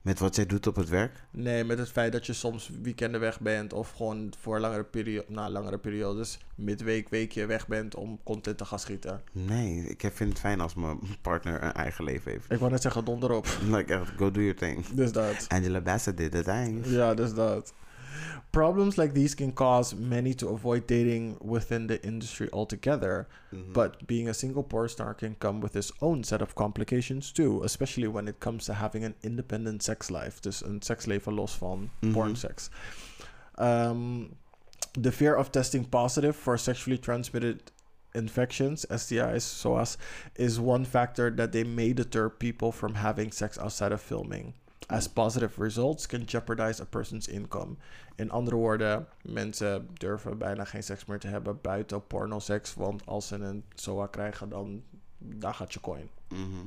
S2: Met wat jij doet op het werk?
S1: Nee, met het feit dat je soms weekenden weg bent of gewoon voor langere periode, na langere periodes, midweek, weekje weg bent om content te gaan schieten.
S2: Nee, ik vind het fijn als mijn partner een eigen leven heeft.
S1: Ik wou net zeggen donder op.
S2: Like, echt, go do your thing.
S1: Dus dat.
S2: Angela Bassett did the thing.
S1: Ja, dus dat. Problems like these can cause many to avoid dating within the industry altogether.
S2: Mhm.
S1: But being a single porn star can come with its own set of complications too, especially when it comes to having an independent sex life. Dus een seksleven los van
S2: Mhm.
S1: porn sex. Um, the fear of testing positive for sexually transmitted infections, STIs, SOAS, is one factor that they may deter people from having sex outside of filming. As positive results can jeopardize a person's income. In andere woorden, mensen durven bijna geen seks meer te hebben buiten pornoseks, want als ze een SOA krijgen, dan daar gaat je coin.
S2: Mhm.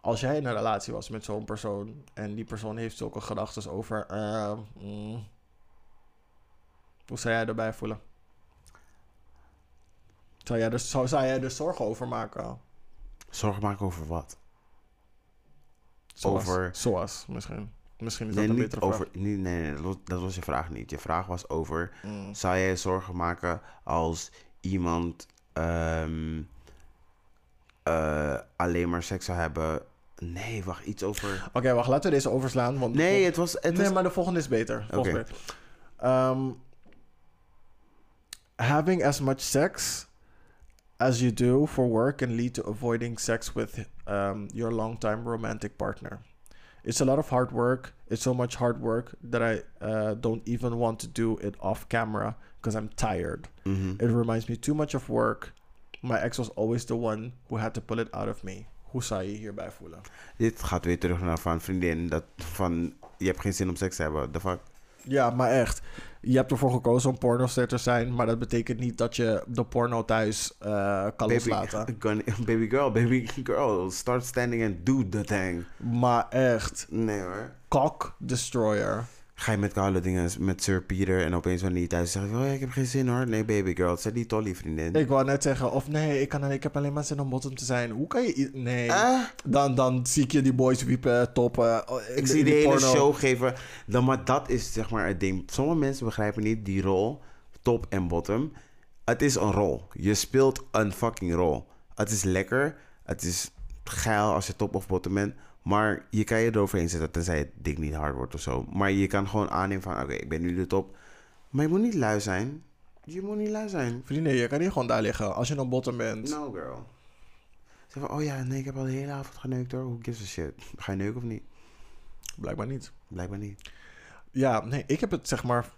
S1: Als jij in een relatie was met zo'n persoon en die persoon heeft zulke gedachten over, eh, mm, Hoe zou jij erbij voelen? Zou jij, er, zou, zou jij er zorgen over maken?
S2: Zorgen maken over wat?
S1: Zoals,
S2: Over-
S1: Zoals, misschien. Misschien is
S2: Nee,
S1: dat een betere
S2: over. Nee, nee, nee, dat was- je vraag niet. Je vraag was over.
S1: Mm.
S2: Zou jij je zorgen maken als iemand ehm, eh, alleen maar seks zou hebben? Nee, wacht, iets over.
S1: Oké, wacht, laten we deze overslaan. Want
S2: Nee, het was. Het
S1: nee,
S2: was
S1: maar de volgende is beter.
S2: Oké.
S1: Ehm, having as much sex as you do for work can lead to avoiding sex with um, your longtime romantic partner. It's a lot of hard work. It's so much hard work that I uh, don't even want to do it off camera because I'm tired.
S2: Mhm.
S1: It reminds me too much of work. My ex was always the one who had to pull it out of me. Hoe zou je je hierbij voelen?
S2: Dit gaat weer terug naar van vriendin. Dat van. Je hebt geen zin om seks te hebben. The fuck?
S1: Ja, maar echt. Je hebt ervoor gekozen om pornoster te zijn, maar dat betekent niet dat je de porno thuis eh, kan
S2: Baby,
S1: loslaten.
S2: baby girl, baby girl. Start standing and do the thing.
S1: Maar echt,
S2: Nee hoor.
S1: cock destroyer.
S2: Ga je met koude dingen met Sir Peter en opeens wanneer je thuis zegt: oh, ja, ik heb geen zin hoor. Nee, baby girl. Zet die tolly vriendin.
S1: Ik wou net zeggen, of nee, ik, kan, ik heb alleen maar zin om bottom te zijn. Hoe kan je... Nee.
S2: Ah,
S1: Dan, dan zie ik je die boys wiepen, toppen. in
S2: ik
S1: de-
S2: zie
S1: die
S2: hele
S1: porno.
S2: show geven. Dan, maar dat is zeg maar het ding. Sommige mensen begrijpen niet die rol, top en bottom. Het is een rol. Je speelt een fucking rol. Het is lekker. Het is geil als je top of bottom bent. Maar je kan je eroverheen zetten tenzij het dik niet hard wordt of zo. Maar je kan gewoon aannemen van oké, ik ben nu de top. Maar je moet niet lui zijn. Je moet niet lui zijn.
S1: Vrienden, je kan niet gewoon daar liggen als je een bottom bent.
S2: No girl. Zeg van, oh ja, nee, ik heb al de hele avond geneukt hoor. Who gives a shit? Ga je neuken of niet?
S1: Blijkbaar niet.
S2: Blijkbaar niet.
S1: Ja, nee, ik heb het zeg maar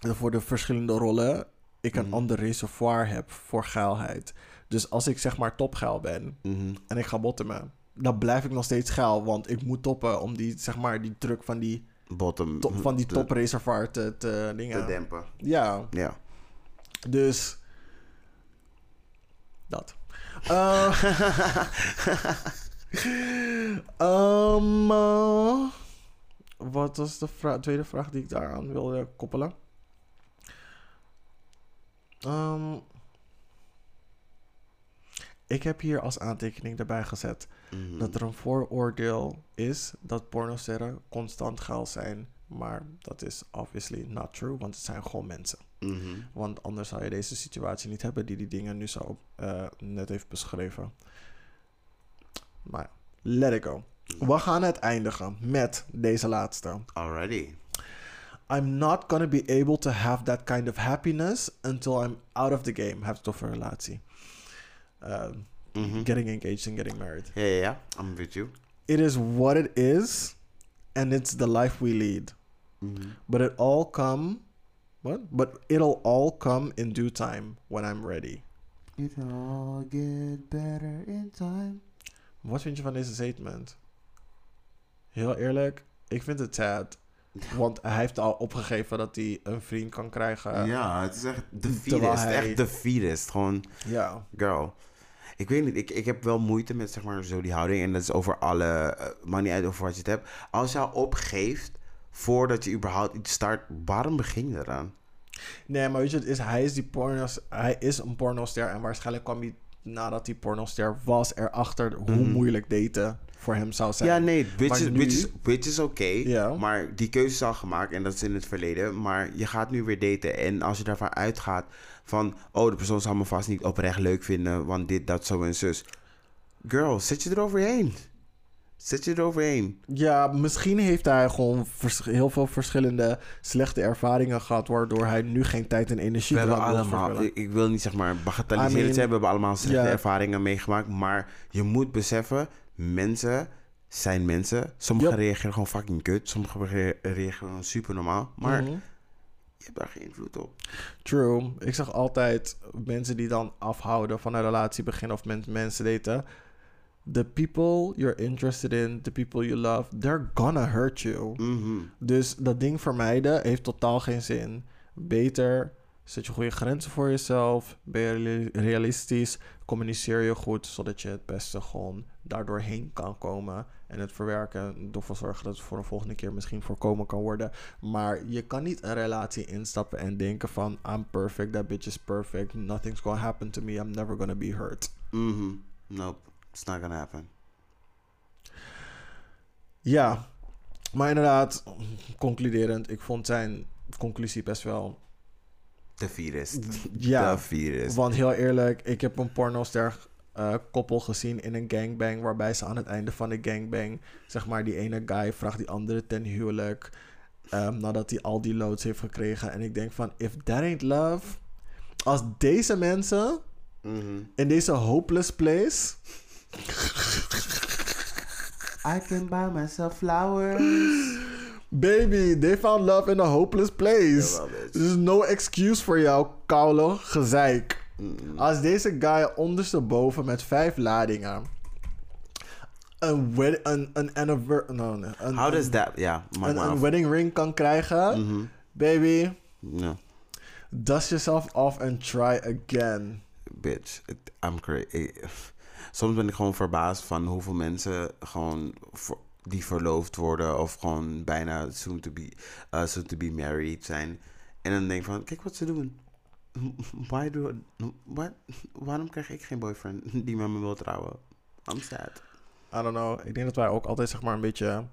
S1: voor de verschillende rollen. Ik een
S2: Mhm.
S1: ander reservoir heb voor geilheid. Dus als ik zeg maar topgeil ben
S2: Mhm.
S1: en ik ga bottomen, dan blijf ik nog steeds geil. Want ik moet toppen om die, zeg maar, die druk van die,
S2: Bottom.
S1: top, van die topreservoir te, te dingen.
S2: Te dempen.
S1: Ja,
S2: Ja.
S1: dus dat. Eh, ehm, eh, wat was de vra- tweede vraag die ik daaraan wilde koppelen? Ehm, ik heb hier als aantekening erbij gezet
S2: Mhm.
S1: dat er een vooroordeel is dat pornosterren constant geil zijn. Maar dat is obviously not true, want het zijn gewoon mensen.
S2: Mhm.
S1: Want anders zou je deze situatie niet hebben die die dingen nu zo eh, net heeft beschreven. Maar let it go. We gaan het eindigen met deze laatste.
S2: Already.
S1: I'm not gonna be able to have that kind of happiness until I'm out of the game. Heeft het over een relatie. Uh,
S2: Mhm.
S1: Getting engaged and getting married.
S2: Ja, ja. I'm with you.
S1: It is what it is, and it's the life we lead.
S2: Mhm.
S1: But it all come, what? But it'll all come in due time when I'm ready.
S2: It all get better in time.
S1: Wat vind je van deze statement? Heel eerlijk, ik vind het sad. Want hij heeft al opgegeven dat hij een vriend kan krijgen.
S2: ja, het is echt de feedest.
S1: hij-
S2: Echt de feedest. Gewoon,
S1: Ja.
S2: girl. Ik weet niet, ik, ik heb wel moeite met zeg maar zo die houding. En dat is over alle, eh, maakt niet uit over wat je het hebt. Als je al opgeeft voordat je überhaupt iets start, waarom begin je eraan?
S1: Nee, maar weet je, het is, hij, is die pornos, hij is een pornoster. En waarschijnlijk kwam hij nadat hij pornoster was erachter hoe
S2: Mhm.
S1: moeilijk daten voor hem zou zijn.
S2: Ja, nee, which
S1: Maar
S2: is,
S1: nu-
S2: is, is oké. Maar die keuze is al gemaakt en dat is in het verleden. Maar je gaat nu weer daten. En als je daarvan uitgaat van... Oh, de persoon zal me vast niet oprecht leuk vinden. Want dit, dat, zo en zus. Girl, zet je eroverheen. Zet je eroverheen.
S1: Ja, misschien heeft hij gewoon heel veel verschillende slechte ervaringen gehad, waardoor hij nu geen tijd en energie
S2: We hebben
S1: eraan wil
S2: allemaal... Ik, ik wil niet zeg maar bagatelliseren.
S1: I mean,
S2: we hebben allemaal slechte ervaringen meegemaakt. Maar je moet beseffen... Mensen zijn mensen. Sommigen
S1: Yep.
S2: reageren gewoon fucking kut. Sommigen rea- reageren gewoon super normaal. Maar
S1: Mhm.
S2: je hebt daar geen invloed op.
S1: True. Ik zeg altijd mensen die dan afhouden van een relatie beginnen of met mensen daten. The people you're interested in, the people you love, they're gonna hurt you.
S2: Mhm.
S1: Dus dat ding vermijden heeft totaal geen zin. Beter Zet je goede grenzen voor jezelf. Ben je realistisch. Communiceer je goed, zodat je het beste gewoon daardoor heen kan komen. En het verwerken. Ervoor zorgen dat het voor de volgende keer misschien voorkomen kan worden. Maar je kan niet een relatie instappen en denken van... I'm perfect, that bitch is perfect. Nothing's gonna happen to me. I'm never gonna be hurt.
S2: Mhm. Nope. It's not gonna happen.
S1: Ja. Maar inderdaad, concluderend. Ik vond zijn conclusie best wel
S2: de virus.
S1: Ja,
S2: de virus.
S1: Want heel eerlijk, ik heb een pornoster uh, koppel gezien in een gangbang. Waarbij ze aan het einde van de gangbang, zeg maar, die ene guy vraagt die andere ten huwelijk. Um, nadat hij al die loads heeft gekregen. En ik denk van, if that ain't love. Als deze mensen
S2: mm
S1: in deze hopeless place.
S2: I can buy myself flowers.
S1: Baby, they found love in a hopeless place. There's no excuse voor jou, koude gezeik. Als deze guy ondersteboven met vijf ladingen een, wed een, een, anniversary, no, no, een,
S2: How does that, ja,
S1: yeah, een, een, wedding ring kan krijgen,
S2: mm-hmm.
S1: baby,
S2: no.
S1: dust yourself off and try again.
S2: Bitch, I'm crazy. Soms ben ik gewoon verbaasd van hoeveel mensen gewoon die verloofd worden of gewoon bijna soon to be, uh, soon to be married zijn. En dan denk ik van, kijk wat ze doen. Why do, what? Waarom krijg ik geen boyfriend die met me wil trouwen? I'm.
S1: I don't know. Ik denk dat wij ook altijd zeg maar een beetje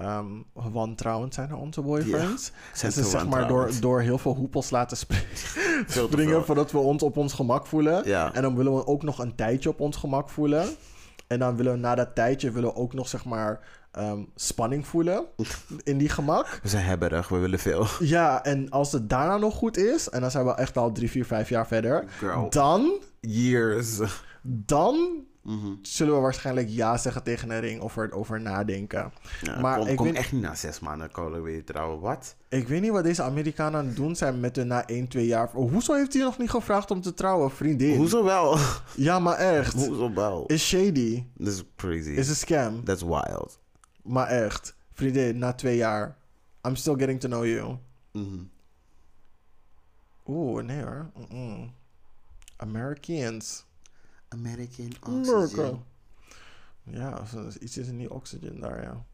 S1: um, wantrouwend zijn naar onze boyfriends. Ja, ze zeg maar door, door heel veel hoepels laten springen voordat we ons op ons gemak voelen.
S2: Ja.
S1: En dan willen we ook nog een tijdje op ons gemak voelen. En dan willen we na dat tijdje willen we ook nog zeg maar um, spanning voelen in die gemak.
S2: We zijn hebberig, we willen veel.
S1: Ja, en als het daarna nog goed is, en dan zijn we echt al drie, vier, vijf jaar verder,
S2: Girl.
S1: dan.
S2: Years.
S1: Dan
S2: Mm-hmm.
S1: zullen we waarschijnlijk ja zeggen tegen een ring of er over nadenken.
S2: Ja, maar kom, ik kom echt niet na zes maanden kolen weer trouwen. Wat?
S1: Ik weet niet wat deze Amerikanen aan het doen zijn met hun na 1, 2 jaar. Hoezo heeft hij nog niet gevraagd om te trouwen, vriendin?
S2: Hoezo wel?
S1: Ja, maar echt.
S2: Hoezo wel?
S1: Is shady.
S2: This is crazy.
S1: Is een scam.
S2: That's wild.
S1: Maar echt. Vriendin, na twee jaar. I'm still getting to know you.
S2: Mm
S1: Oeh, nee hoor. Mm Americans.
S2: American Oxygen.
S1: Ja, iets is in die oxygen daar, ja.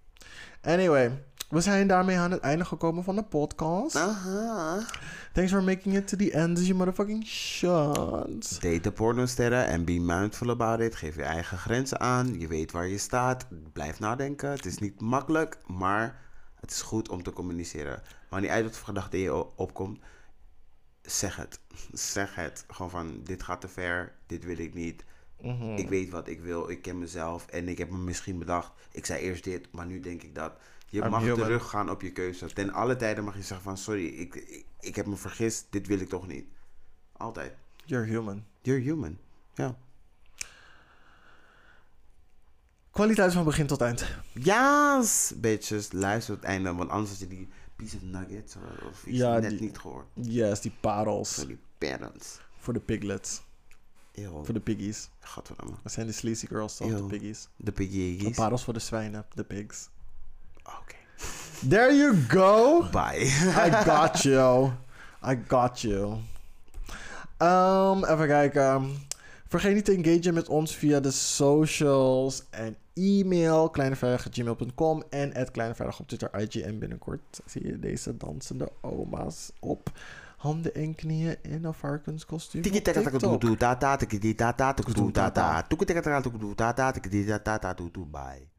S1: Anyway, we zijn daarmee aan het einde gekomen van de podcast.
S2: Aha.
S1: Thanks for making it to the end of your motherfucking shot.
S2: Date de pornosterren en be mindful about it. Geef je eigen grenzen aan. Je weet waar je staat. Blijf nadenken. Het is niet makkelijk, maar het is goed om te communiceren. Maar niet uit wat voor gedachte je opkomt, zeg het. Zeg het. Gewoon van, dit gaat te ver. Dit wil ik niet.
S1: Mhm.
S2: Ik weet wat ik wil. Ik ken mezelf. En ik heb me misschien bedacht. Ik zei eerst dit, maar nu denk ik dat. Je mag teruggaan op je keuze. Ten alle tijden mag je zeggen van... Sorry, ik, ik, ik heb me vergist. Dit wil ik toch niet. Altijd.
S1: You're human.
S2: You're human. Ja.
S1: Kwaliteit van begin tot eind.
S2: Yes, bitches. Luister het einde. Want anders had je die piece of nuggets of iets ja, net niet gehoord.
S1: Yes, die parels.
S2: Voor die parents.
S1: Voor de piglets. Voor de piggies.
S2: Godverdomme.
S1: Dat zijn de sleazy girls toch? De piggies.
S2: De piggies.
S1: De parels voor de zwijnen. De pigs.
S2: Oké.
S1: There you go.
S2: Bye.
S1: I got you. I got you. Um, even kijken. Vergeet niet te engagen met ons via de socials en e-mail kleineveilig.gmail.com en at kleineveilig op Twitter, IG en binnenkort zie je deze dansende oma's op handen en knieën in een varkenskostuum. Bye.